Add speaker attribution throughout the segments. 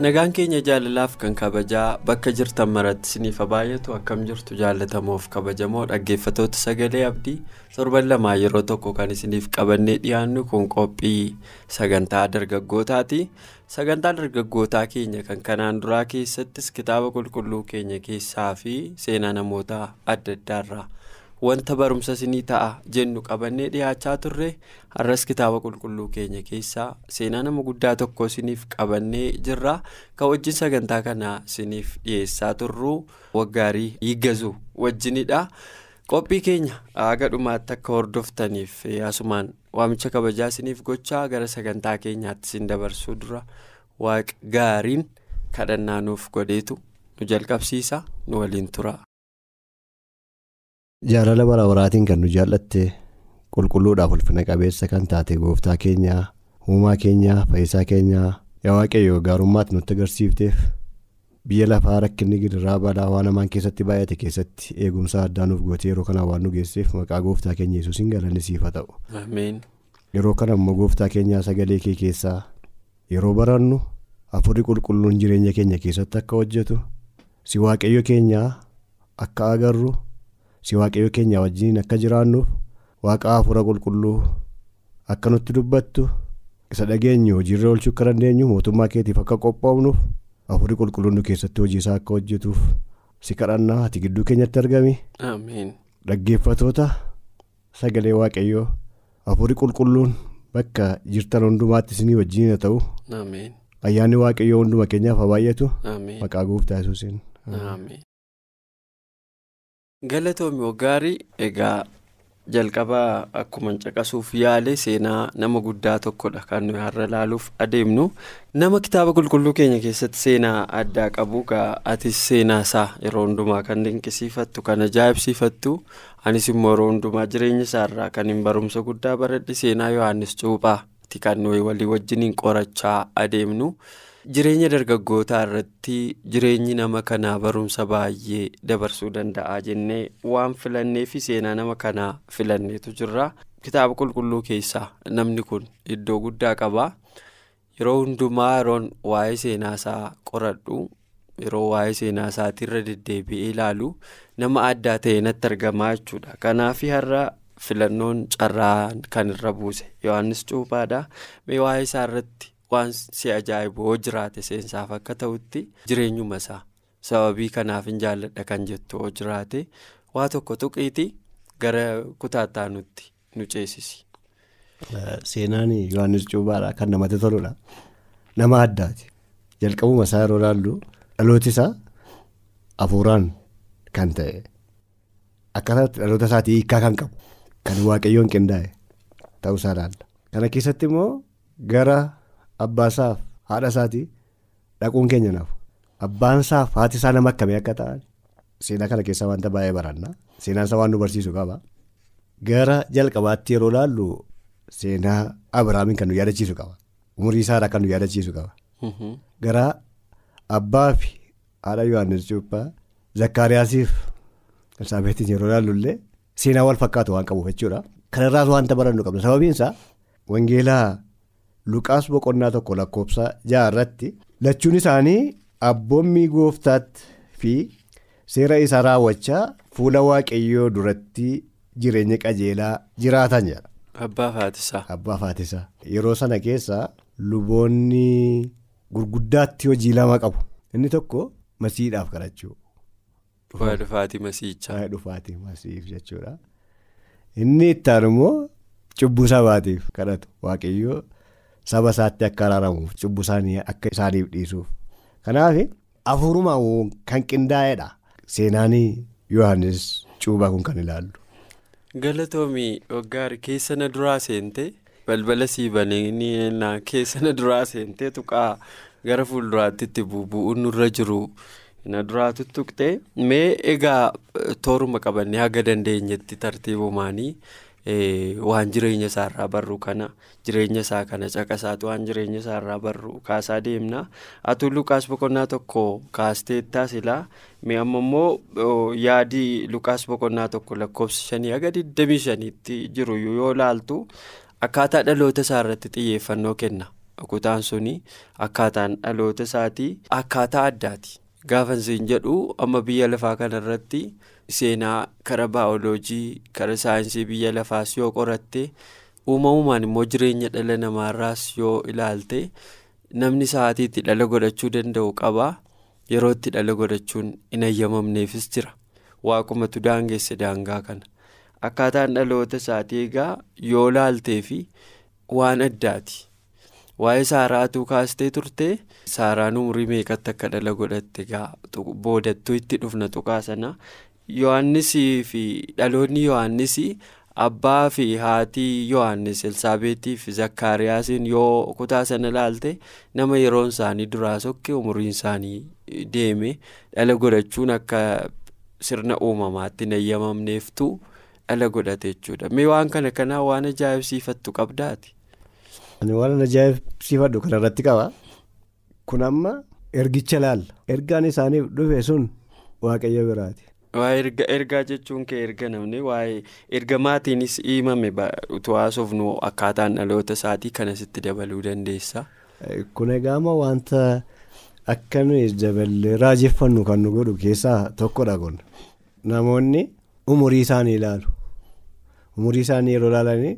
Speaker 1: Nagaan keenya jaalalaaf kan kabajaa bakka jirtan maratti isiniif baay'atu akkam jirtu jaallatamoof kabajamoo dhaggeeffatoota sagalee abdii torban lamaa yeroo tokko kan isiniif qabannee dhiyaannu kun qophii sagantaa dargaggootaati. Sagantaa dargaggootaa keenya kan kanaan duraa keessattis kitaaba qulqulluu keenya keessaa fi seenaa namoota adda addaarraa wanta barumsa isinii ta'a jennu qabannee dhiyaachaa turre har'as kitaaba qulqulluu keenya keessaa seenaa nama guddaa tokko isiniif qabannee jirra kan wajjin sagantaa kana isiniif dhiyeessaa turru waggaarii hiiggazuu wajjinidha. qophii keenya haga dhumaatti akka hordoftaniif asumaan waamicha kabajaa isiniif gochaa gara sagantaa keenyaatti isin dabarsuu dura waaqa gaariin kadhannaa nuuf godheetu nu jalqabsiisa nu waliin tura.
Speaker 2: Jaalala bara baraatiin kan nu jaallatte qulqulluudhaaf ulfina qabeessa kan taate gooftaa keenyaa uumaa keenyaa fayyisaa keenyaa yaa waaqayyoo gaarummaatti nutti agarsiifteef. biyya lafaa rakkinni gidiraa balaa waan namaan keessatti baay'ate keessatti eegumsa addaa nuuf gootee yeroo kana waan nu geesseef maqaa gooftaa keenya yesuusiin galanni siif haa ta'u. yeroo kana immoo gooftaa keenyaa sagalee kee keessaa yeroo barannu hafuurri qulqulluun jireenya keenya keessatti akka hojjetu si waaqayyo keenyaa akka agarru si waaqayyo keenyaa wajjin akka jiraannuuf waaqa hafuura qulqulluu akka nutti dubbattu isa dhageenyu hojiirra oolchuu akka dandeenyu mootummaa keetiif akka qophoofnuuf. hafuurri qulqulluun nu keessatti hojii isaa akka hojjetuuf si kadhannaa ati gidduu keenyatti argami. dhaggeeffatoota sagalee waaqayyoo hafuurri qulqulluun bakka jirtan hundumaatti isinii wajjin haa ta'u. ayyaanni waaqayyoo hunduma keenyaaf haa baay'atu. maqaa gooftaa yesuusiin.
Speaker 1: Galatoomii waggaarii egaa. jalqabaa akkuma caqasuuf yaale seenaa nama guddaa tokkodha kan nuyi har'a ilaaluuf adeemnu nama kitaaba qulqulluu keenya keessatti seenaa addaa qabu atis seenaa isaa yeroo hundumaa kan dinqisiifattu kan ajaa'ibsiifattu anis immoo yeroo hundumaa jireenya isaarraa kan hin barumsa guddaa baradhe seenaa yohaannis cuuphaati kan nuyi walii wajjiniin qorachaa adeemnu. Jireenya dargaggootaa irratti jireenyi nama kanaa barumsa baay'ee dabarsuu danda'a jennee waan filannee fi seenaa nama kanaa filanneetu jirra kitaaba qulqulluu keessaa namni kun iddoo guddaa qaba. Yeroo hundumaa yeroon waa'ee seenaa isaa qoradhu. Yeroo waa'ee seenaa isaatiirra deddeebi'ee ilaalu nama addaa ta'e natti argamaa jechuudha. Kanaaf har'a filannoon carraa kan irra buuse yohannis cuuphaadha. Mee waa'ee isaa irratti. Waan si ajaa'ibu hoo jiraate seensaaf akka ta'utti jireenyuma isaa sababii kanaaf hin jaalladha kan jettu hoo jiraate waa tokko tuqiiti gara kutaattaa nutti nu ceesisi.
Speaker 2: Seenaan Yohaannis Cuuphaadhaa kan namatti toludha. Nama addaati. Jalqabuma isaa yeroo ilaallu dhalooti isaa hafuuraan kan ta'e akkasatti dhaloota isaatii hiikaa kan qabu kan waaqayyoon qindaa'e ta'uusaa ilaalla. Kana keessatti immoo gara. Abbaasaaf haadha isaatii dhaquun keenya naaf. Abbaan isaaf haati isaa nama akkamii akka ta'an? Seenaa kana keessaa wanta baay'ee baranna. Seenaan isaa waan nu barsiisu qaba. Gara jalqabaatti yeroo ilaallu seenaa abiraamiin kan nu yaadachiisu qaba. Umurii isaadhaa kan nu yaadachiisu qaba. Gara abbaa fi haadha yohaannis cuuphaa zakkaariyaasiif elsaabeetiin yeroo ilaallu illee seenaa wal fakkaatu waan qabuuf jechuudha. Kanarraas wanta barannu qabna. Sababiin isaa wangeelaa. Luqaas boqonnaa tokko lakkoofsa ja'a irratti lachuun isaanii abboommii gooftaatti fi seera isaa raawwachaa fuula waaqayyoo duratti jireenya qajeelaa jiraatan jedha.
Speaker 1: Abbaa Faatisaa.
Speaker 2: Abbaa Faatisaa. Yeroo sana keessa luboonni gurguddaatti hojii lama qabu. Inni tokko masiidhaaf kadhachuu.
Speaker 1: Waa'ee dhufaatii masiichaa.
Speaker 2: Waa'ee dhufaatii masiif jechuudha. Inni itti aanu immoo cubbuu sabaatiif kadhatu waaqayyoo. Saba isaatti akka araaramuuf cubbuu isaanii akka isaaniif dhiisuuf. Kanaaf hafuurumaan kan qindaa'edha seenaan Yohaannis cuuphaa kun kan ilaallu.
Speaker 1: Galatoomii waggaari keessa na duraa seente balbala siibanii keessa na duraa seentee tuqaa gara fuulduraatti itti bubu'uun nurra jiru. Na duraa tuttuqxee mee egaa tooruma qabannee haga dandeenyetti tartiibumaanii waan jireenya isaarraa barru kana jireenya isaa kana caqasaatu waan jireenya isaarraa barru kaasaa deemna atuu lukaas boqonnaa tokko kaasteettaa silaa mee amma immoo yaadii lukaas boqonnaa tokko lakkoofsa shanii haga 25tti jiru yoo laaltu akkaataa dhaloota isaa irratti xiyyeeffannoo kenna kutaan suni akkaataan dhaloota isaatii akkaataa addaati gaafa siin jedhu amma biyya lafaa kanarratti. Seenaa kara baayoloojii kara saayinsii biyya lafaas yoo qoratte uumamumaan immoo jireenya dhala namaarraas yoo ilaalte namni sa'aatiitti dhala godhachuu danda'u qaba yerootti dhala godhachuun hin ayyamamneefis jira waaqumatu daangeesse daangaa kana akkaataan dhaloota isaatii egaa yoo laaltee fi waan addaati waa'ee saaraatuu kaastee turte saaraan umurii meeqatti akka dhala godhatte egaa boodattuu itti dhufna tuqaa sana. Yohannisii fi dhaloonni yohannisii abbaa fi haatii yohannis elsaabeetii fi zakkaariyaasiin yoo kutaa sana ilaalte nama yeroon isaanii duraa sokke umuriin isaanii deeme dhala godhachuun akka sirna uumamaatti hin ayyamamneeftu dhala godhate jechuudha mee waan kana kanaa waan ajaa'ibsiifattu qabdaati.
Speaker 2: waan ajaa'ibsiifadhu kanarratti qaba kun amma ergicha laalla ergaan isaaniif dhufe sun waaqayyo biraati.
Speaker 1: Ergaa jechuun kee erga namni waa'ee erga maatiinis himame utuu haasofnu akkaataan dhaloota isaatii kanasitti dabaluu dandeessa.
Speaker 2: Kun egaa amma wanta akka nuyi daballee raajeffannu kan nu godhu keessaa tokkodha kun namoonni umurii isaanii ilaalu umurii isaanii yeroo ilaalanii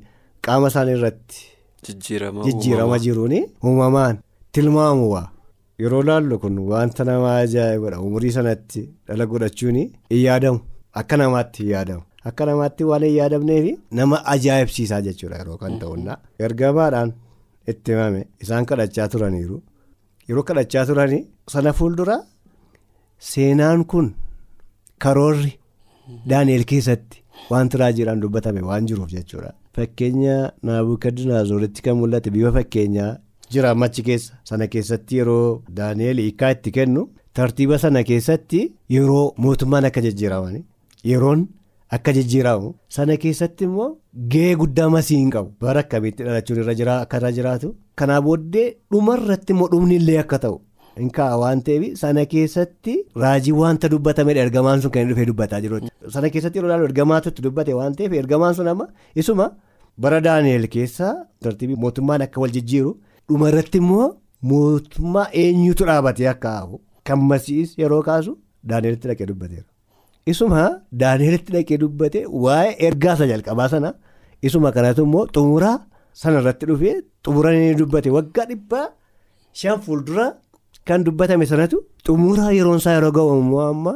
Speaker 2: qaama isaanii irratti jijjiirama jiruun uumamaan tilmaamu waa. Yeroo laallu kun wanta nama ajaa'ibadha umurii sanatti dhala godhachuun hin yaadamu akka namaatti hin yaadamu akka namaatti waan hin yaadamneef nama ajaa'ibsiisaa jechuudha yeroo kan ta'uudha ergamaadhaan itti himame isaan kadhachaa turaniiru. Yeroo kadhachaa turanii sana fuuldura seenaan kun karoorri daani'el keessatti wanti raajiidhaan dubbatame waan jiruuf jechuudha fakkeenya naabukadnaazooritti kan mul'ate bifa fakkeenyaa. Jira ammachi keessa sana keessatti yeroo daani'el hiikaa itti kennu tartiiba sana keessatti yeroo mootummaan akka jijjiiraman yeroon akka jijjiiramu sana keessatti immoo gahee guddaa masii hin qabu. Bara akkamitti dhalachuun irra jira akka irra jiraatu. Kanaa booddee dhumarratti immoo dhumni illee akka ta'u. Hin kaa'a waan ta'eef sana keessatti raajii wanta dubbatamedha ergamaan sun kan dhufee dubbataa jiru. Sana keessatti yeroo ilaalu ergamaatu itti dubbate waan ta'eef ergamaan sun amma isuma bara daani'el keessa tartiibii mootummaan akka wal jijjiiru. Dhuma irratti immoo mootummaa eenyutu dhaabatee akka hafu kan masiis yeroo kaasu daani'elitti dhaqee dubbateera. Isuma daani'elitti dhaqee dubbate waa'ee ergaasa jalqabaa sana isuma kanatu immoo xumuraa sana irratti dhufee xumuranii dubbate. Waggaa dhibbaa shan fuuldura kan dubbatame sanatu xumuraa yeroon isaa yeroo ga'u immoo amma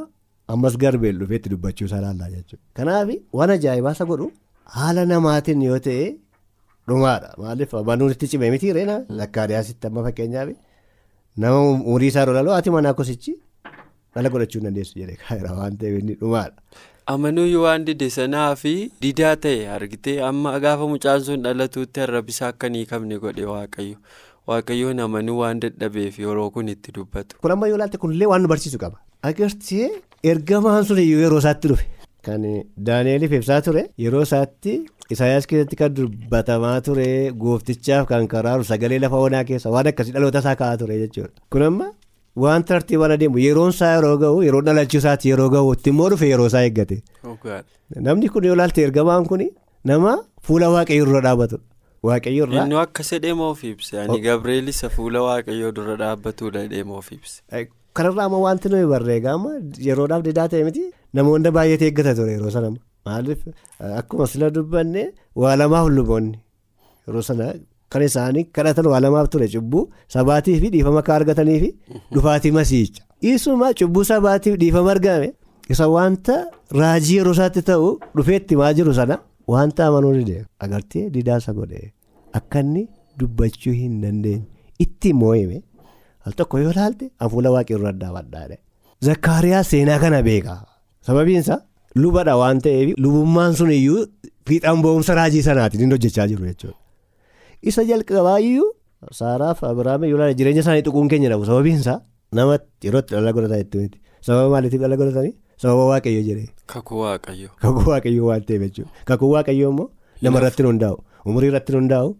Speaker 2: ammas garbeen dhufeetti dubbachuu isaa laallaa jechuudha. Kanaaf waan ajaa'ibaa isa godhu haala namaatiin yoo ta'e. Dhumaadha maaliif banuun itti cimee miti reena lakkaariyaasitti amma fakkeenyaaf nama umurii isaa ilaalu ati manaa kosichi dhala godhachuu dandeessu jedhee kaayira waan ta'eef inni dhumaadha.
Speaker 1: Amanuyyuu waan dide sanaa fi didaa ta'e argitee amma gaafa mucaan sun dhalatuutti arrabisaa akka hin qabne godhe waaqayyo waaqayyoon amanuu waan dadhabeef yeroo kun itti dubbatu.
Speaker 2: Kun amma yoo ilaalte kunillee waan nu barsiisu qaba. Agartee ergamaan sun yeroo isaatti dhufe. Kan Daani'eliif ibsaa ture yeroo isaatti Isaayyaas keessatti kan dubbatamaa ture gooftichaaf kan karaaru sagalee lafa onaa keessa waan akkasii dhaloota isaa ka'aa ture jechuudha. Kun amma waan tartiibaan adeemu yeroon isaa yeroo ga'u yeroo dhalachuu isaatti yeroo ga'uutti immoo dhufe yeroo isaa eeggate. Namni kun yoo ilaalte ergamaan kun nama fuula waaqayyoo dura dhaabbatudha. Waaqayyoo irraa.
Speaker 1: Inni akka sedhee moof ibse ani Gabriel isa fuula waaqayyoo dura dhaabbatudha jedhee moof ibse.
Speaker 2: Kanarraa ammoo wanti nuyi barreeffama yeroodhaaf didaa ta'e miti namoonni baay'eetu eeggata ture yeroo sana maaliif akkuma sila dubbanne waa lamaaf luboonni yeroo sana kan isaanii kadhatan waa lamaaf ture cubbuu sabaatii fi dhiifama akka argatanii fi dhufaatii masiicha isuma cubbuu sabaatiif dhiifama argame isa wanta raajii yeroo isaatti ta'u dhufeetti maa jiru sana wanta amanuu didee agartee didaasa godhe akka inni dubbachuu hin dandeenye itti moo'ime. al tokko yoo ilaalte hafuula waaqayyoo addaa badhaadhe zakkaariyaa seenaa kana beeka sababiinsa lubadha waan ta'eef lubummaan sun iyyuu fiixaan bo'umsa raajii sanaatiin inni hojjechaa jiru jechuudha isa jalqabaayyuu saaraaf abiraamee yoo ilaalle jireenya isaanii tuquun keenya dhabu sababiinsaa namatti yeroo itti dhala itti miti sababa maaliitiif dhala godhatanii sababa waaqayyo jedhee.
Speaker 1: Kakuu waaqayyo.
Speaker 2: Kakuu waaqayyoo waan ta'eef jechuudha kakuu waaqayyoo immoo nama irratti nu hundaa'u umurii irratti hundaa'u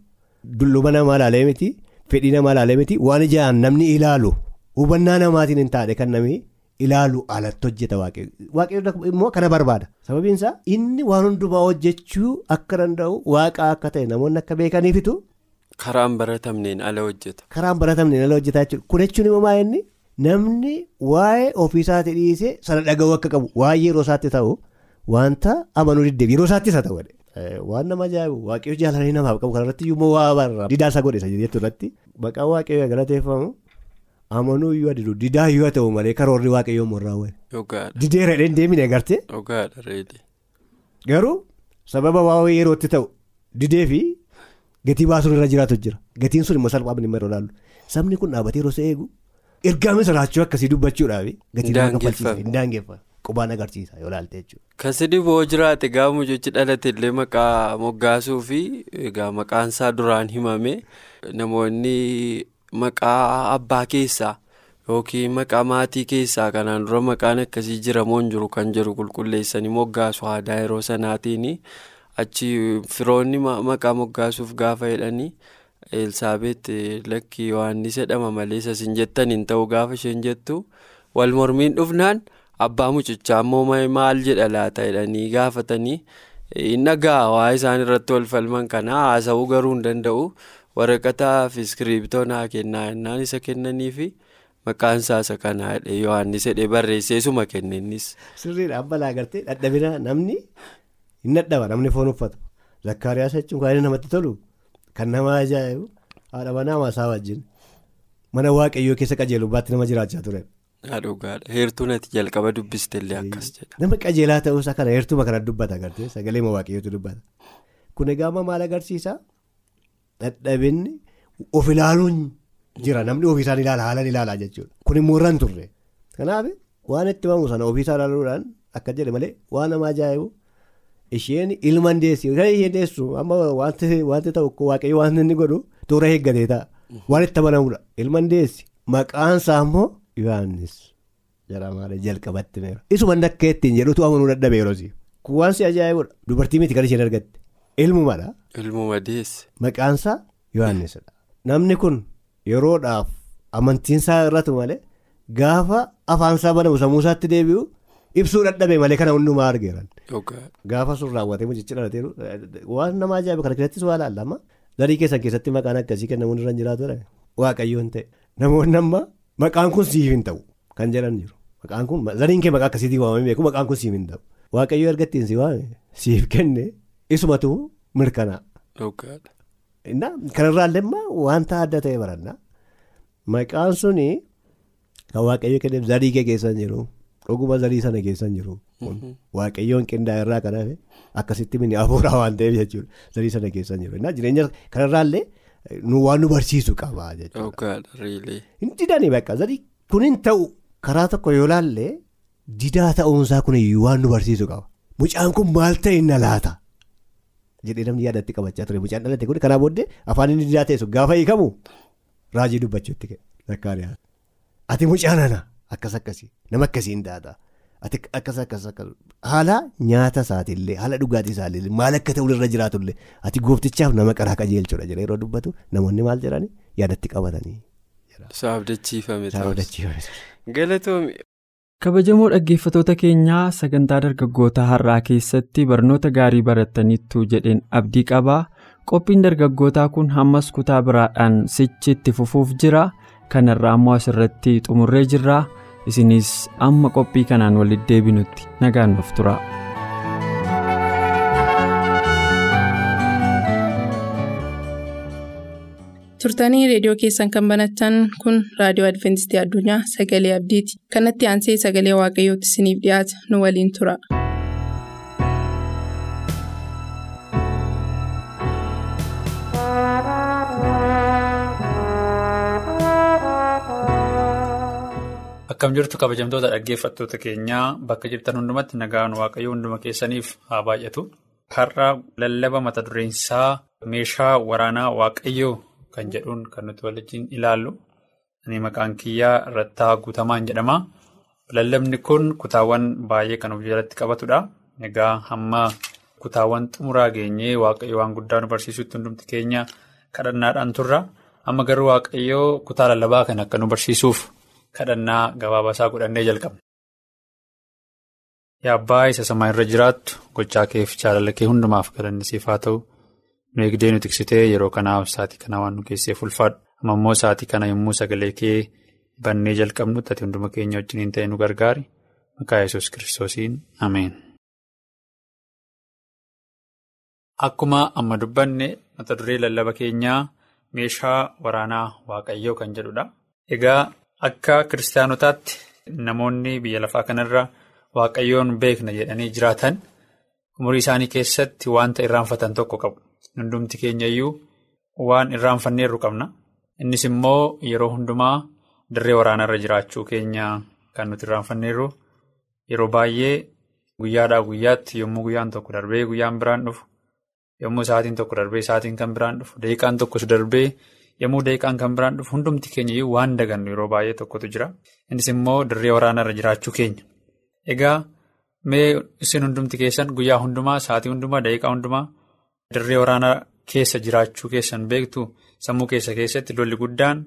Speaker 2: dulluma namaa ilaalee miti fedhii namaa ilaalee miti waan ijaan namni ilaalu hubannaa namaatiin hin taane kan namni ilaalu alatti hojjeta waaqayyo waaqayyo immoo kana barbaada. Sababiinsaa inni waan hundumaa hojjechuu akka danda'u waaqa akka ta'e namoonni akka beekaniifitu.
Speaker 1: Karaan baratamneen ala hojjeta.
Speaker 2: Karaan baratamneen ala hojjetaa jechuudha kun jechuun immoo maa inni? Namni waa'ee ofiisaatti dhiisee sana dhaga'uu akka qabu waa'ee yeroo isaatti ta'u wanta amanuu diddeebi yeroo isaattis haa ta'u waan nama ajaa'ibu waaqayyo jaalalanii namaaf qabu kanarratti iyyuu waa barra. Didaa isa godhe jettu irratti maqaan waaqayyo galateeffamu amanuu iyyuu adidu didaa iyyuu haa ta'u malee karoorri waaqayyoo morraa wayi. Didee reedhee deemine
Speaker 1: reedhi.
Speaker 2: Garuu sababa waa'ee yerootti ta'u didee fi gatii baasuun irra jiraatu jira. Gatiin sun immoo salphaa inni yeroo ilaallu. Sabni kun dhaabatee yeroo isa eegu? Ergaame sodaachuu akkasii dubbachuudhaaf gatii hin daangeffa qubaan agarsiisa yoo ilaalte jechuudha.
Speaker 1: Kasi dhiboo jiraate gaafa mucichi dhalate illee maqaa moggaasuu fi egaa maqaan isaa duraan himame namoonni maqaa abbaa keessaa yookiin maqaa maatii keessaa kanaan dura maqaan akkasii jiramoo hin jiru kan jedhu qulqulleessanii moggaasu aadaa yeroo sanaatiin achi firoonni maqaa moggaasuuf gaafa jedhanii elsaabeet lakkii yohaannis jedhama malee isin jettan hin ta'u gaafa isheen jettu wal mormiin dhufnaan. Abbaa mucichaa immoo maal jedha laata jedhanii gaafatanii hin dhagaa waa isaan irratti wal falman kana haasa'uu garuu hin danda'u waraqataa fi iskiriiptoo naa kennaa jennaan isa kennanii fi maqaan isaa isa kanaa jedhee yohaannis jedhee barreessee suma kenninnis.
Speaker 2: Sirriidha balaa agartee dadhabina namni hin dadhaba namni foon uffatu zakkaariyaas jechuun kan namatti tolu kan nama ajaa'ibu haadha manaa maasaa wajjin mana waaqayyoo keessa qajeelummaatti nama jiraachaa ture.
Speaker 1: Dhugaadha heertuun ati jalqaba dubbiste illee akkas jedha.
Speaker 2: Nama qajeelaa ta'uusaa kana heertuma kana dubbata agartee sagalee waaqayyootu dubbata. Kun egaa maal agarsiisa dadhabinni of ilaaluun jira namni ofiisaan ilaala haalaan ilaalaa jechuudha. Kun immoo irraan turre kanaaf waan itti himamu sana ofiisaa ilaaluudhaan akka jedhe malee waan nama ajaa'ibu isheen ilma deessi kan isheen deessu amma wanti ta'u waaqayyo waan inni godhu toora eeggatee ta'a waan itti amanamudha ilma deessi maqaansaa immoo. Yohaannis jedhamaadha jalqabatti meera. Isuma akka ittiin jedhutu amanuu dadhabe yeroosi. Kun waan si ajaa'ibudha. Dubartii miti kan isheen argatte. Ilmumadha.
Speaker 1: Ilmuma deesse.
Speaker 2: Maqaansaa Yohaannisidha. Namni kun yeroodhaaf amantiinsaa irratti malee gaafa afaansaa banamu sammuu isaatti deebi'u ibsuu dadhabe malee kana hundumaa argeeran. Gaafa sun raawwatee mucichi dhalateeru waan nama ajaa'ibu kana keessattis waa laallama. Darii keessan keessatti maqaan akkasii kennamuun irra hin jiraatudha. Waaqayyoon ta'e namoonni amma. Maqaan kun siif hin ta'u kan jedhan jiru maqaan kun zaniin kee maqaa akkasiitiin waamamee beeku maqaan kun siif hin ta'u waaqayyo ergattiin si waame siif kenne isumatu mirkanaa. Kanarraallee immoo wanta adda ta'e baranna maqaan suni kan waaqayyo kenneef zarii kee keessa hin jiru dhuguma zarii sana keessa hin jiru waaqayyoon qindaa'e irraa kan hafe akkasitti minni afuuraa waan ta'eef jechuudha zarii sana keessa hin jiru jireenya kanarraallee. waan nu barsiisu qaba jechuudha. Hin didanii bakka zarii kun hin ta'u karaa tokko yoo laalle didaa ta'uunsaa kun waan nu barsiisu qaba. Mucaan kun maal ta'e na laata jedhee namni yaadatti qabachaa ture mucaan dhalate kun kanaa booddee afaan inni didaa ta'e sun gaafa hiikamu raajii dubbachuutti zakkaariyaa. Ati mucaan ana akkas akkasii nama akkasii hin taata. Ati akkas akkas haala nyaata isaatiillee haala dhugaatii isaallee maal akka ta'u irra jiraatullee ati gooftichaaf nama qaraa qajeelchuudha jedhee yeroo dubbatu namoonni maal jedhanii yaadatti qabatanii.
Speaker 1: Saabdachiifame
Speaker 2: Galatoomii.
Speaker 3: Kabajamoo dhaggeeffatoota keenyaa sagantaa dargaggoota har'aa keessatti barnoota gaarii barattaniittu jedheen abdii qabaa qophiin dargaggootaa kun hammas kutaa biraadhaan sichitti fufuuf jira kanarraa ammoo asirratti xumurree jirra. isinis amma qophii kanaan walitti deebinutti nagaan nuuf tura.
Speaker 4: Turtanii reediyoo keessan kan banatan kun raadiyoo adventistii addunyaa sagalee abdiiti kanatti aansee sagalee waaqayyootti isiniif dhiyaata nu waliin tura.
Speaker 5: Akkam jirtu kabajamtoota dhaggeeffattoota keenyaa bakka jirtan hundumatti nagaan waaqayyo hunduma keessaniif haa baay'atu. Har'a lallaba mata dureen isaa meeshaa waraanaa waaqayyoo kan jedhuun kan nuti waliin ilaallu. Ani maqaan kiyyaa Rattaa Guutamaan jedhama. Lallabni kun kutaawwan baay'ee kan of jalatti qabatudha. Egaa hamma kutaawwan xumuraa geenyee waaqayyo waan guddaa nu barsiisutti hundumti keenya kadhannaadhaan turra. Amma garuu waaqayyoo kutaa lallabaa kan akka nu barsiisuuf kadhannaa gabaabasaa godhannee jalqabna. Yaa abbaa isa samaa irra jiraattu gochaa keef jaalala kee hundumaaf galanni siif haa ta'u nu eegdee nu tiksitee yeroo kanaaf sa'aatii kana waan nu keesseef ulfaadhu. Amma immoo sa'aatii kana yommuu sagalee kee bannee jalqabnutti ati hunduma keenya wajjin ta'e nu gargaari. Maqaa yesus kiristoosiin ameen. Akkuma amma dubbanne mata duree lallaba keenyaa meeshaa waraanaa waaqayyoo kan jedhudha. Egaa akka kiristaanotaatti namoonni biyya lafaa kanarra waaqayyoon beekna jedhanii jiraatan umurii isaanii keessatti wanta irraanfatan tokko qabu. Hundumti keenya iyyuu waan irraanfanneerru qabna. Innis immoo yeroo hundumaa dirree waraanarra jiraachuu keenya kan nuti irraanfanneerru yeroo baay'ee guyyaadhaa guyyaatti yommuu guyyaan tokko darbee guyyaan biraan dhufu yommuu sa'aatiin tokko darbee sa'aatiin kan biraan dhufu daqiiqaan tokkos darbee yommuu daqiiqaan kan biraan dhufu hundumti keenya waan dagannu yeroo baay'ee tokkotu jira. Innis immoo dirree waraanarra jiraachuu keenya. Egaa mee isin hundumti keessan guyyaa hundumaa sa'aatii hundumaa daqiiqaa hundumaa dirree waraanaa keessa jiraachuu keessan beektu. Sammuu keessa keessatti lolli guddaan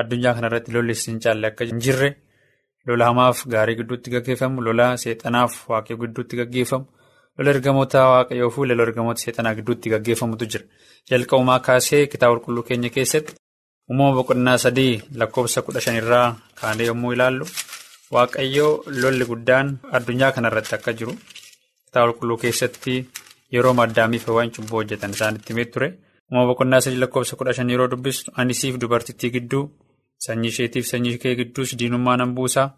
Speaker 5: addunyaa kanarratti lolli isin caalle akka hin jirre lola hamaaf gaarii gidduutti gaggeeffamu lola seexanaaf waaqayyoo gidduutti gaggeeffamu lola ergamoota waaqayyoo fi lola ergamoota seexanaa gidduutti gaggeeffamutu jira. Jalqabumaa kaasee kitaaba qulqulluu keenya keessatti uumama boqonnaa sadii lakkoofsa kudha shanirraa kaanee yommuu ilaallu waaqayyoo lolli guddaan addunyaa kanarratti akka jiru kitaaba qulqulluu keessatti yeroo addaamiif waan cubbuu hojjetan isaanitti himee ture. Uumama boqonnaa sadii lakkoofsa kudha shan yeroo dubbistu ani siif dubartittii gidduu sanyii isheetiif sanyii kee gidduus diinummaa nan buusaa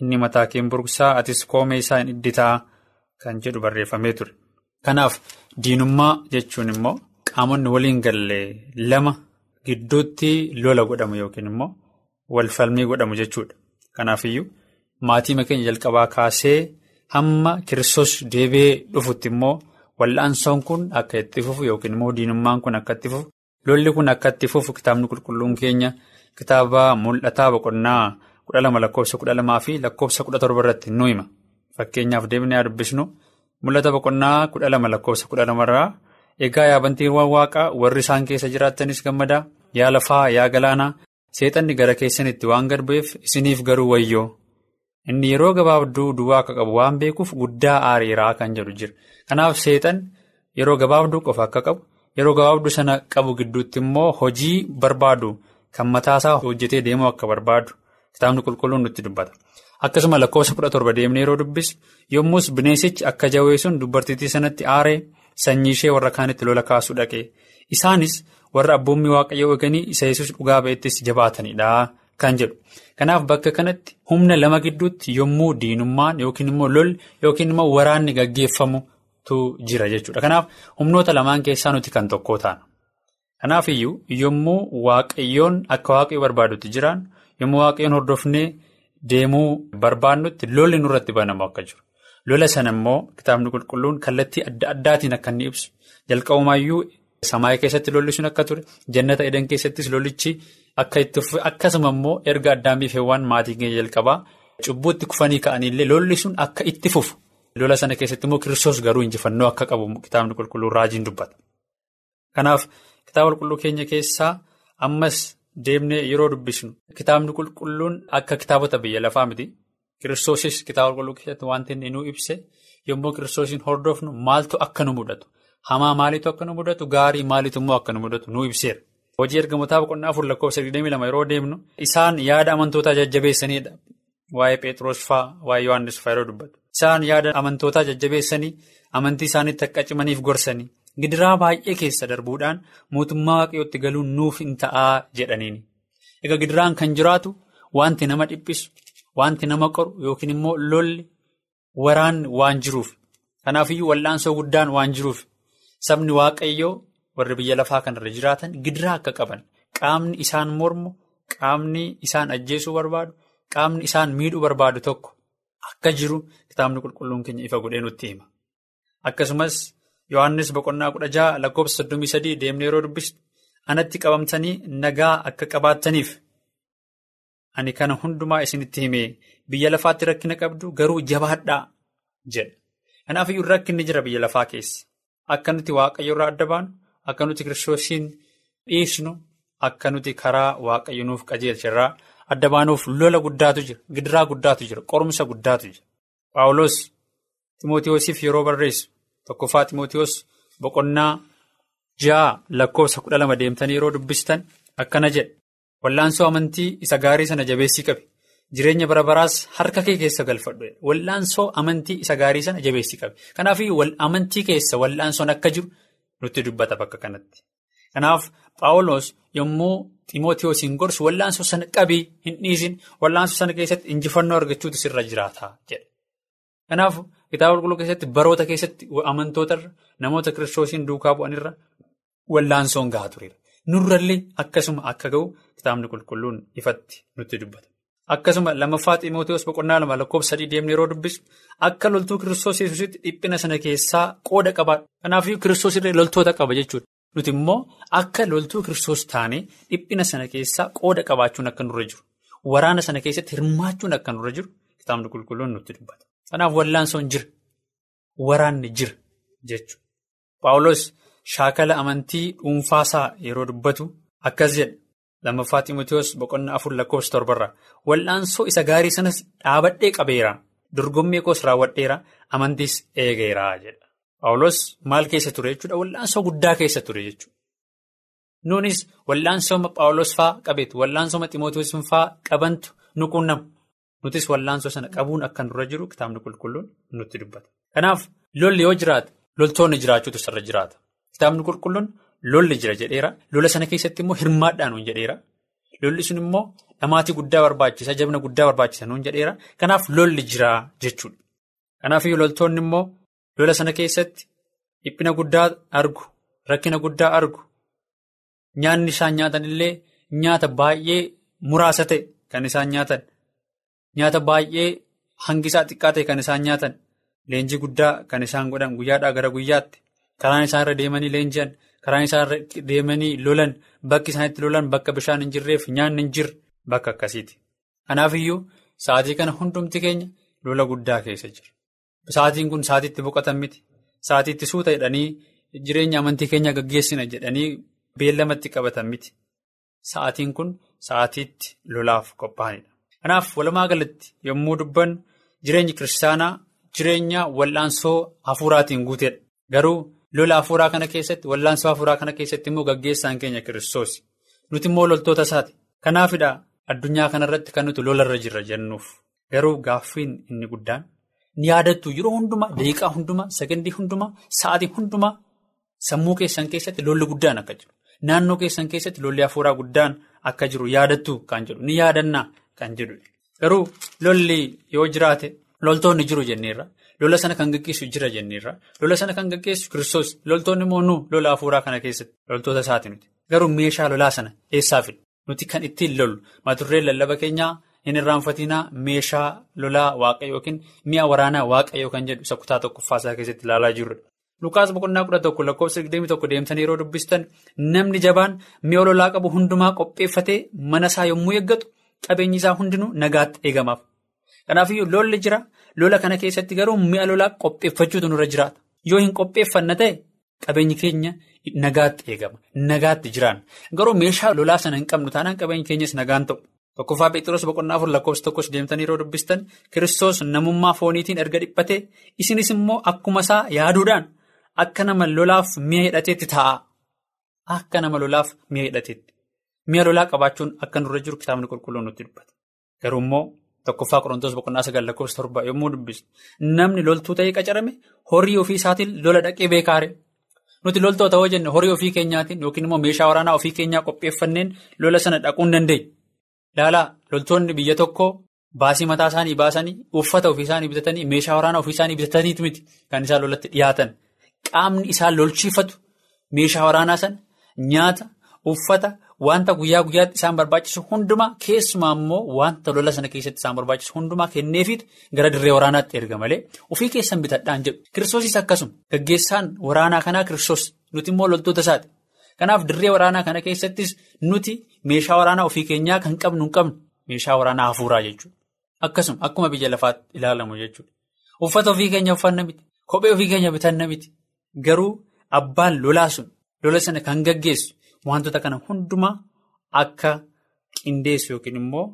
Speaker 5: inni mataa kee hin burqsaa atis koomee isaa hin idditaa kan jedhu barreeffamee ture. Kanaaf diinummaa jechuun immoo qaamonni waliin galle lama gidduutti lola godhamu yookiin immoo walfalmii godhamu jechuudha. Kanaafiyyuu maatii keenya jalqabaa kaasee hamma kiristoos deebi'ee dhufutti immoo. Wal'aansoon kun akka itti fufu yookiin immoo diinummaan kun akka itti fufu lolli kun akka itti fufu kitaabni qulqulluun keenya kitaaba mul'ataa boqonnaa kudha lama lakkoofsa kudha lamaa fi lakkoofsa kudha torba irratti nu hima. Fakkeenyaaf deemnee dubbisnu mul'ata boqonnaa kudha lama lakkoofsa kudha lamarraa egaa yaabantiiwwan waaqaa warri isaan keessa jiraattanis gammadaa yaa lafaa yaa galaanaa seexanni gara keessanitti waan gad bu'eef isiniif garuu wayyoo. Inni yeroo gabaabduu duwwaa akka qabu waan beekuuf guddaa aariiraa kan jedhu jira. Kanaaf seexan yeroo gabaabduu qofa akka qabu yeroo gabaabduu sana qabu gidduutti immoo hojii barbaadu kan mataasaa hojjetee deemuu akka barbaadu kitaabni qulqulluun nutti dubbata. Akkasuma lakkoofsa kudha torba deemnee yeroo dubbisu yommus bineensichi akka jawwee sun dubartittii sanatti aaree sanyii ishee warra kaanitti lola kaasuu dhaqee isaanis warra abboommii waaqayyoo eeganii isa yesus dhugaa ba'ettis jabaatanidha. Kan jedhu kanaaf bakka kanatti humna lama gidduutti yommuu diinummaan yookiin immoo lolli yookiin immoo waraanni gaggeeffamutu jira jechuudha. Kanaaf humnoota lamaan keessaa nuti kan tokko taana. Kanaaf iyyuu yommuu waaqayyoon akka waaqayyo barbaadutti jiraan yommuu waaqayyoon hordofnee deemuu barbaannutti lolli nurratti banamu akka jiru. Lola sana immoo kitaabni qulqulluun kallattii adda addaatiin akka inni ibsu jalqabumaayyuu samaayii keessatti lolli sun akka ture jannata edan keessattis lolichi. Itti akkasuma immoo erga addaamiif heewwan maatii keenya jalqabaa cubbuutti kufanii ka'aniillee lolli sun akka itti fufu. Lola sana keessatti immoo kiristoos garuu injifannoo akka qabu kitaabni qulqulluun raajiin dubbata. Kanaaf kitaaba qulqulluu keenya keessaa ammas deemnee yeroo dubbisnu kitaabni qulqulluun akka kitaabota biyya lafaa miti. Kiristoosis kitaaba qulqulluu keessatti wanti inni ibse yommuu kiristoosiin hordofnu maaltu akka nu mudatu? Hamaa maaliitu akka nu mudatu? Gaarii maaliitu immoo akka nu mudatu? Nuu ibseera. Hojii ergamootaa boqonnaa afur lakkoofsa 22 yeroo deemnu isaan yaada amantootaa jajjabeessanidha. Waa'ee Pheexroos fa'aa waa'ee Yohaannis fa'aa yeroo dubbatu. Isaan yaada amantootaa jajjabeessanii amantii isaaniitti akka cimaniif gorsanii gidiraa baay'ee keessa darbuudhaan mootummaa waaqayyootti galuun nuuf hin ta'aa jedhaniini. Egaa gidiraan kan jiraatu wanti nama dhiphisu, wanti nama qoru yookiin immoo lolli waraanni waan jiruuf. Kanaafiyyuu wal'aansoo guddaan waan jiruuf sabni waaqayyoo. Warri biyya lafaa kanarra jiraatan gidiraa akka qaban qaamni isaan mormu qaamni isaan ajjeesuu barbaadu qaamni isaan miidhuu barbaadu tokko akka jiru kitaabni qulqulluun keenya ifa godhee nutti hima. Akkasumas Yohaannis boqonnaa kudha jaha lakkoofsa soddomii sadii deemnee yeroo dubbisu anatti qabamtanii nagaa akka qabaattaniif ani kana hundumaa isinitti himee biyya lafaatti rakkina qabdu garuu jabaadhaa jedha. Kanaaf iyyuu rakkinni jira biyya lafaa keessa. Akka nuti waaqayyo irraa adda baanu, akka nuti kiristoosiin dhiisnu, akka nuti karaa waaqayyo nuuf qajeelcha irraa adda baanuuf lola guddaatu jira, gidiraa guddaatu jira, qorumsa guddaatu jira. Paawuloos Timootiyoosiif yeroo barreessu tokkoffaa Timootiyoos boqonnaa ja'a lakkoofsa kudha lama deemtanii yeroo dubbistan akkana jedha. Wallaansoo amantii isa gaarii sana jabeessii qabi. Jireenya bara baraas harka kee keessa galfadhu. Wallaansoo amantii isa gaarii sana jabeessii qabi. Kanaaf amantii keessa wallaansoon akka jiru nutti dubbata bakka kanatti. Kanaaf Paawuloos yommuu Timootiyoosiin gorsu wallaansoo sana qabii hin dhiisin wallaansoo sana keessatti injifannoo argachuutu sirra jiraata jedha. Kanaaf kitaaba qulqulluu keessatti baroota keessatti amantootarra namoota kiristoosiin duukaa bu'anirra wallaansoon gahaa tureera. Nurrallee akkasuma akka ga'u kitaabni qulqulluun ifatti nutti dubbata. Akkasuma lammaffaa Ximootiyoos boqonnaa lama lakkoofsa sadii deemnee yeroo dubbisu akka loltuu kiristoos yesuusitti dhiphina sana keessaa qooda qabaadha. Kanaafuu kiristoos illee loltoota qaba jechuudha. Nuti immoo akka loltuu kiristoos taanee dhiphina sana keessaa qooda qabaachuun akka nurra jiru. Waraana sana keessatti hirmaachuun akka nurra jiru kitaabni qulqulluun nutti dubbata. Kanaaf wallaansoon jira. Waraanni jira jechuudha. Paawuloos shaakala amantii dhuunfaasaa yeroo dubbatu akkas jedha. Lammaffaa Ximootiyoos boqonnaa afur lakkoofsa torbarraa. Wallaansoo isa gaarii sanas dhaabadhee qabeera. Dorgommii koos raawwadheera. Amantiis eegeera jedha. Paawuloos maal keessa ture jechuudha? Wallaansoo guddaa keessa ture jechuudha. Nuunis wallaansooma Paawuloos fa'aa qabeetu. Wallaansooma Ximootiyoos fa'aa qabantu nu quunnamu. Nutis wallaansoo sana qabuun akka nurra jiru kitaabni qulqulluun nutti dubbata. Kanaaf lolli yoo jiraate loltoonni jiraachuutu sirra jiraata. Kitaabni qulqulluun lolli jira jedheera. Lola sana keessatti immoo hirmaadhaan nuun jedheera. Lolli sun immoo dhamaatii guddaa barbaachisa, jabna guddaa barbaachisa nuun jedheera. Kanaaf lolli jira jechuudha. Kanaafiyyuu loltoonni immoo lola sana keessatti dhiphina guddaa argu, rakkina guddaa argu, nyaanni isaan nyaatan illee nyaata baay'ee muraasa ta'e kan isaan nyaatan. Nyaata baay'ee hangisaa xiqqaa ta'e kan isaan nyaatan leenjii guddaa kan isaan godhan guyyaadhaa gara guyyaatti karaan isaan irra deemanii leenji'an karaan isaan irra deemanii lolan bakki isaan itti lolan bakka bishaan hin jirreef nyaanni hin jirre bakka akkasiiti. Kanaafiyyuu sa'aatii kana hundumti keenya lola guddaa keessa jira. Sa'aatiin kun sa'aatii itti boqotan miti. Sa'aatii itti suuta jedhanii jireenya amantii keenya gaggeessina jedhanii beellamatti qabatan miti. Sa'aatiin kun sa'aatiitti lolaaf qophaa'anidha. Kanaaf walumaa galatti yommuu dubbannu jireenyi kiristaanaa jireenya wal'aansoo hafuuraatiin guuteedha. Garuu lola hafuuraa kana keessatti wal'aansoo hafuuraa kana keessatti immoo gaggeessaan keenya kiristoos. Nuti immoo loltoota isaati. Kanaafidha addunyaa kanarratti kan nuti lolarra jirra jennuuf. Garuu gaaffiin inni guddaan ni yaadattu yeroo hundumaa daqiiqaa hundumaa sagandii hundumaa sa'aatii hundumaa sammuu keessan keessatti lolli guddaan akka jiru. Naannoo keessan keessatti lolli hafuuraa guddaan akka jiru yaadattu kan jedhu ni yaadannaa. Kan jedhudha. Garuu lolli yoo jiraate loltoonni jiru jenneerra. Lola sana kan gaggeessu jira jenneerra. Lola sana kan gaggeessu kiristoos. Loltoonni immoo nu lola hafuuraa kana keessatti loltoota isaati nuti. Garuu meeshaa lolaa sana eessaa fidna? Nuti kan ittiin lollu maturree lallaba keenyaa hin irraanfatinaa meeshaa lolaa waaqayyo yookiin mi'a waraanaa waaqayyo kan jedhu isa kutaa tokkoffaasaa keessatti ilaalaa jirrudha. Lukaas boqonnaa kudha tokko lakkoofsa digdamii tokko deemtanii yeroo dubbistan namni jabaan mi'a lolaa qabu hundumaa qopheeffatee mana isaa yommuu eeggatu. Qabeenyi isaa hundinuu nagaatti eegamaaf. Kanaafiyyuu lolli jira. Lola kana keessatti garuu mi'a lolaa qopheeffachuutu nurra jiraata. Yoo hin qopheeffanna ta'e qabeenyi keenya nagaatti eegama. Nagaatti jiraanna. Garuu meeshaa lolaa sana hin qabnu taanaan qabeenyi keenyas nagaan ta'u. Tokkoffaa Phexros boqonnaa afur lakkoofsa tokkos deemtanii yeroo dubbistan Kiristoos namummaa fooniitiin erga dhiphatee isinis immoo akkuma isaa yaaduudhaan akka nama lolaaf mi'a hidhateetti taa'a. Akka nama lolaaf mi'a hidhateetti. Mi'a lolaa qabaachuun akka nurra jiru kitaabni qulqulluun nutti dubbata. Garuu immoo tokkoffaa Qorontoos boqonnaa sagal lakkoofsa torba yommuu dubbisu namni loltuu ta'ee qacarame horii ofii isaatiin lola dhaqee beekaare. Nuti loltoota hoo jenne horii ofii keenyaatiin yookiin immoo meeshaa waraanaa ofii keenyaa qopheeffanneen lola sana dhaquu hin dandeenye. Ilaalaa loltoonni biyya tokkoo baasii mataa isaanii baasanii uffata ofii isaanii bitatanii meeshaa waraanaa ofii isaanii bitataniitu miti kan isaan lolatti dhiyaatan. Qaamni isaan lolchiifatu meeshaa waraanaa sana nyaata. Uffata wanta guyyaa guyyaatti isaan barbaachisu hundumaa keessumaa immoo wanta lola sana keessatti isaan barbaachisu hundumaa kenneefiitu gara dirree waraanaatti erga malee ofii keessan bitadhaan jedhu. Kiristoosis akkasuma gaggeessaan waraanaa kanaa kiristoos nuti immoo loltoota isaati. Kanaaf dirree waraanaa kana keessattis nuti meeshaa waraanaa ofii keenyaa kan qabnu hin qabnu meeshaa waraanaa hafuuraa jechuudha. Akkasuma akkuma biyya lafaatti ilaalamu jechuudha. Uffata ofii keenya uffanna miti kophee ofii keenya bitanna miti garuu abbaan lolaa sun lola sana kan gaggeessu. Wantoota kana hundumaa akka qindeessu yookiin immoo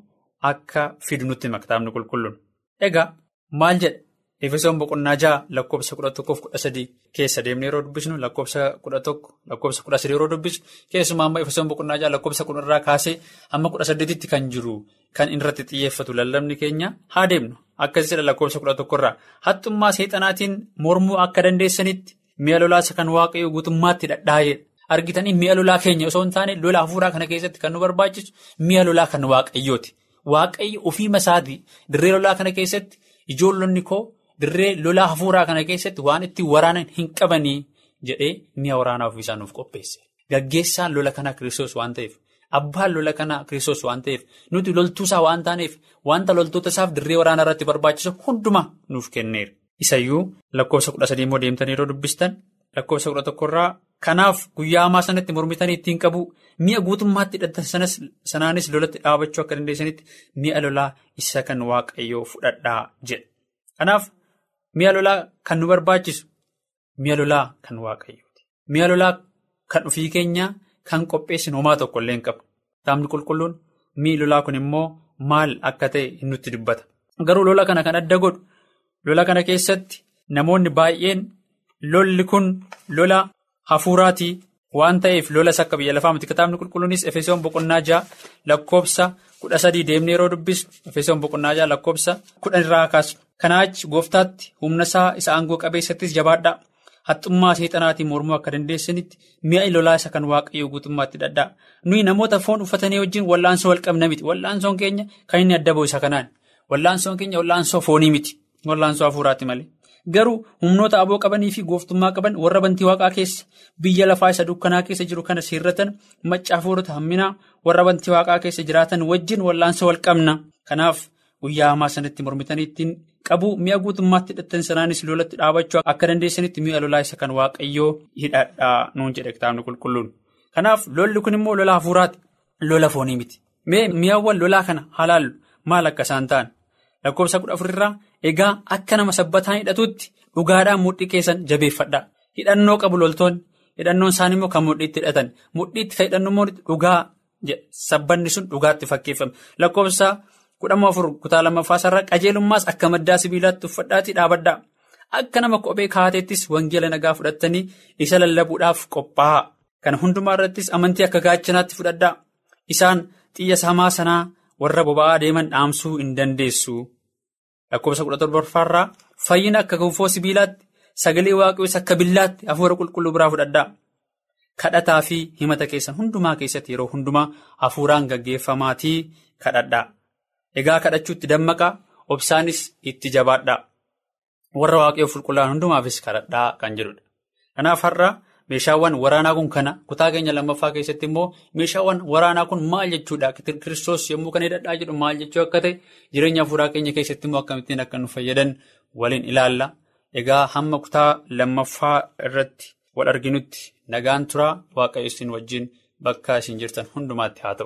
Speaker 5: akka fidu nutti hima kitaabni qulqulluun. Egaa maal jedha Efesoon boqonnaa jaha lakkoofsa kudha tokkoof kudha sadii keessa deemnee yeroo dubbisnu lakkoofsa kudha tokko lakkoofsa kudha sadii yeroo dubbisnu keessumaa amma Efesoon boqonnaa jaha lakkoofsa kudha irraa kaasee hamma kudha saddeetitti kan jiru kan irratti xiyyeeffatu lallabni keenya haa deemnu akkasitti lakkoofsa kudha tokkorraa haxxummaa seexanaatiin mormuu akka dandeessanitti mi'a lolaasa kan waaqayyoo guutummaatti dhadhaa'edha. Argitanii mi'a lolaa keenya osoo hin taane lola hafuuraa kana keessatti kan nu barbaachisu mi'a lolaa kan waaqayyooti. Waaqayyo ofii masaatii dirree lolaa kana keessatti ijoollonni koo dirree lolaa hafuuraa kana keessatti waan ittiin waraanan hin qabanii jedhee mi'a waraanaa ofiisaa nuuf qopheesse. Gaggeessaan lola kanaa kiristoos waan ta'eef abbaan lola kanaa kiristoos waan ta'eef nuti loltuusaa waan taaneef wanta loltoota isaaf dirree waraanaa irratti barbaachisu hundumaa nuuf kenneera. Isayyuu lakkoofsa kudha sadii immoo deemtanii yeroo dubbistan lakkoofsa kudha tokkorraa. Kanaaf guyyaa hamaa sanatti mormitanii ittiin qabu mi'a guutummaatti hidhatan sanaanis lolatti dhaabachuu akka dandeessanitti mi'a lolaa isa kan waaqayyoo fudhadhaa jedha. Kanaaf mi'a lolaa kan nu barbaachisu mi'a lolaa kan waaqayyooti. Mi'a lolaa kan ofii keenyaa kan qopheessinu homaa tokko illee hin qabnu. Kitaabni qulqulluun mi'i lolaa kun immoo maal akka ta'e nutti dubbata. Garuu lola kana kan adda godhu lola kana keessatti namoonni baay'een lolli kun lola. Hafuuraatii waan ta'eef lolas akka biyya lafaa miti kitaabni qulqulluunis efesoon boqonnaa jaha lakkoofsa kudha sadii deemnee yeroo dubbisu efesoon boqonnaa jaha lakkoofsa kudhan irraa kaasu. Kanaa achi gooftaatti humna isaa isa aangoo qabeessattis jabaadhaa haxxummaa seexanaatiin mormuu akka dandeessanitti mi'a lolaa isa kan waaqayyoo guutummaatti hidhadhaa nuyi namoota foon uffatanii wajjin wallaansoo wal qabna miti. Wallaansoon keenya kan inni adda ba'u isa kanaan. Wallaansoon keenya wallaansoo foonii miti. Wallaansoo hafuuraati malee. Garuu humnoota aboo qabanii fi gooftummaa qaban warra bantii waaqaa keessa biyya lafaa isa dukkanaa keessa jiru kana seerratan macca hafuurota hamminaa warra bantii waaqaa keessa jiraatan wajjin wallaansoo wal qabna. Kanaaf guyyaa hamaa sanatti mormitanii ittiin qabu mi'a guutummaatti hidhatan sanaanis lolatti dhaabachuu akka dandeessanitti mi'a lolaa isa kan waaqayyoo hidhadhaa nuun jedhe kitaabni qulqulluun. Kanaaf lolli kun immoo lola hafuuraati. Lola foonii miti. Mee mi'awwan lolaa kana halaallu maal akka isaan ta'an? Lakkoofsa kudha afurirraa egaa akka nama sabbataan hidhatutti dhugaadhaan mudhii keessan jabeeffadhaa. Hidhannoo qabu loltoonni hidhannoon isaanii immoo kan mudhiitti hidhatan mudhiitti kan hidhannu immoo dhugaa sabbanni sun dhugaatti fakkeeffame lakkoofsa kudha afur kutaa lammaffaa sarara qajeelummaas akka maddaa sibiilaatti uffadhaatii dhaabadhaa. Akka nama kophee kaateettis wangeela nagaa fudhattanii isa lallabuudhaaf qophaa'aa. Kana hundumaa irrattis amantii akka gaachanaatti fudhadhaa. Isaan xiyya hamaa sanaa warra boba'aa deeman dhaamsuu hin dandeessu. Lakkoofsa kudha torbarfaarraa fayyina akka gonfoo sibiilaatti sagalee waaqayyoos akka billaatti hafuura qulqulluu biraa fudhadhaa. Kadhataa fi himata keessan hundumaa keessatti yeroo hundumaa hafuuraan gaggeeffamaatii kadhadhaa. Egaa kadhachuutti dammaqaa obsaanis itti jabaadhaa. Warra waaqayyoo qulqullaa'an hundumaafis kadhadhaa kan jedhudha. Kanaaf har'a meeshaawwan waraanaa kun kana kutaa keenya lammaffaa keessatti immoo meeshaawwan waraanaa kun maal jechuudha? Kiristoos yommuu kan hidhadhaa jedhu maal jechuu akka ta'e jireenya hafuuraa keenya keessatti immoo akkamittiin akka nu fayyadan waliin ilaalla. Egaa hamma kutaa lammaffaa irratti wal arginutti nagaan turaa waaqayyo isin wajjin bakka isin jirtan hundumaatti haa ta'u.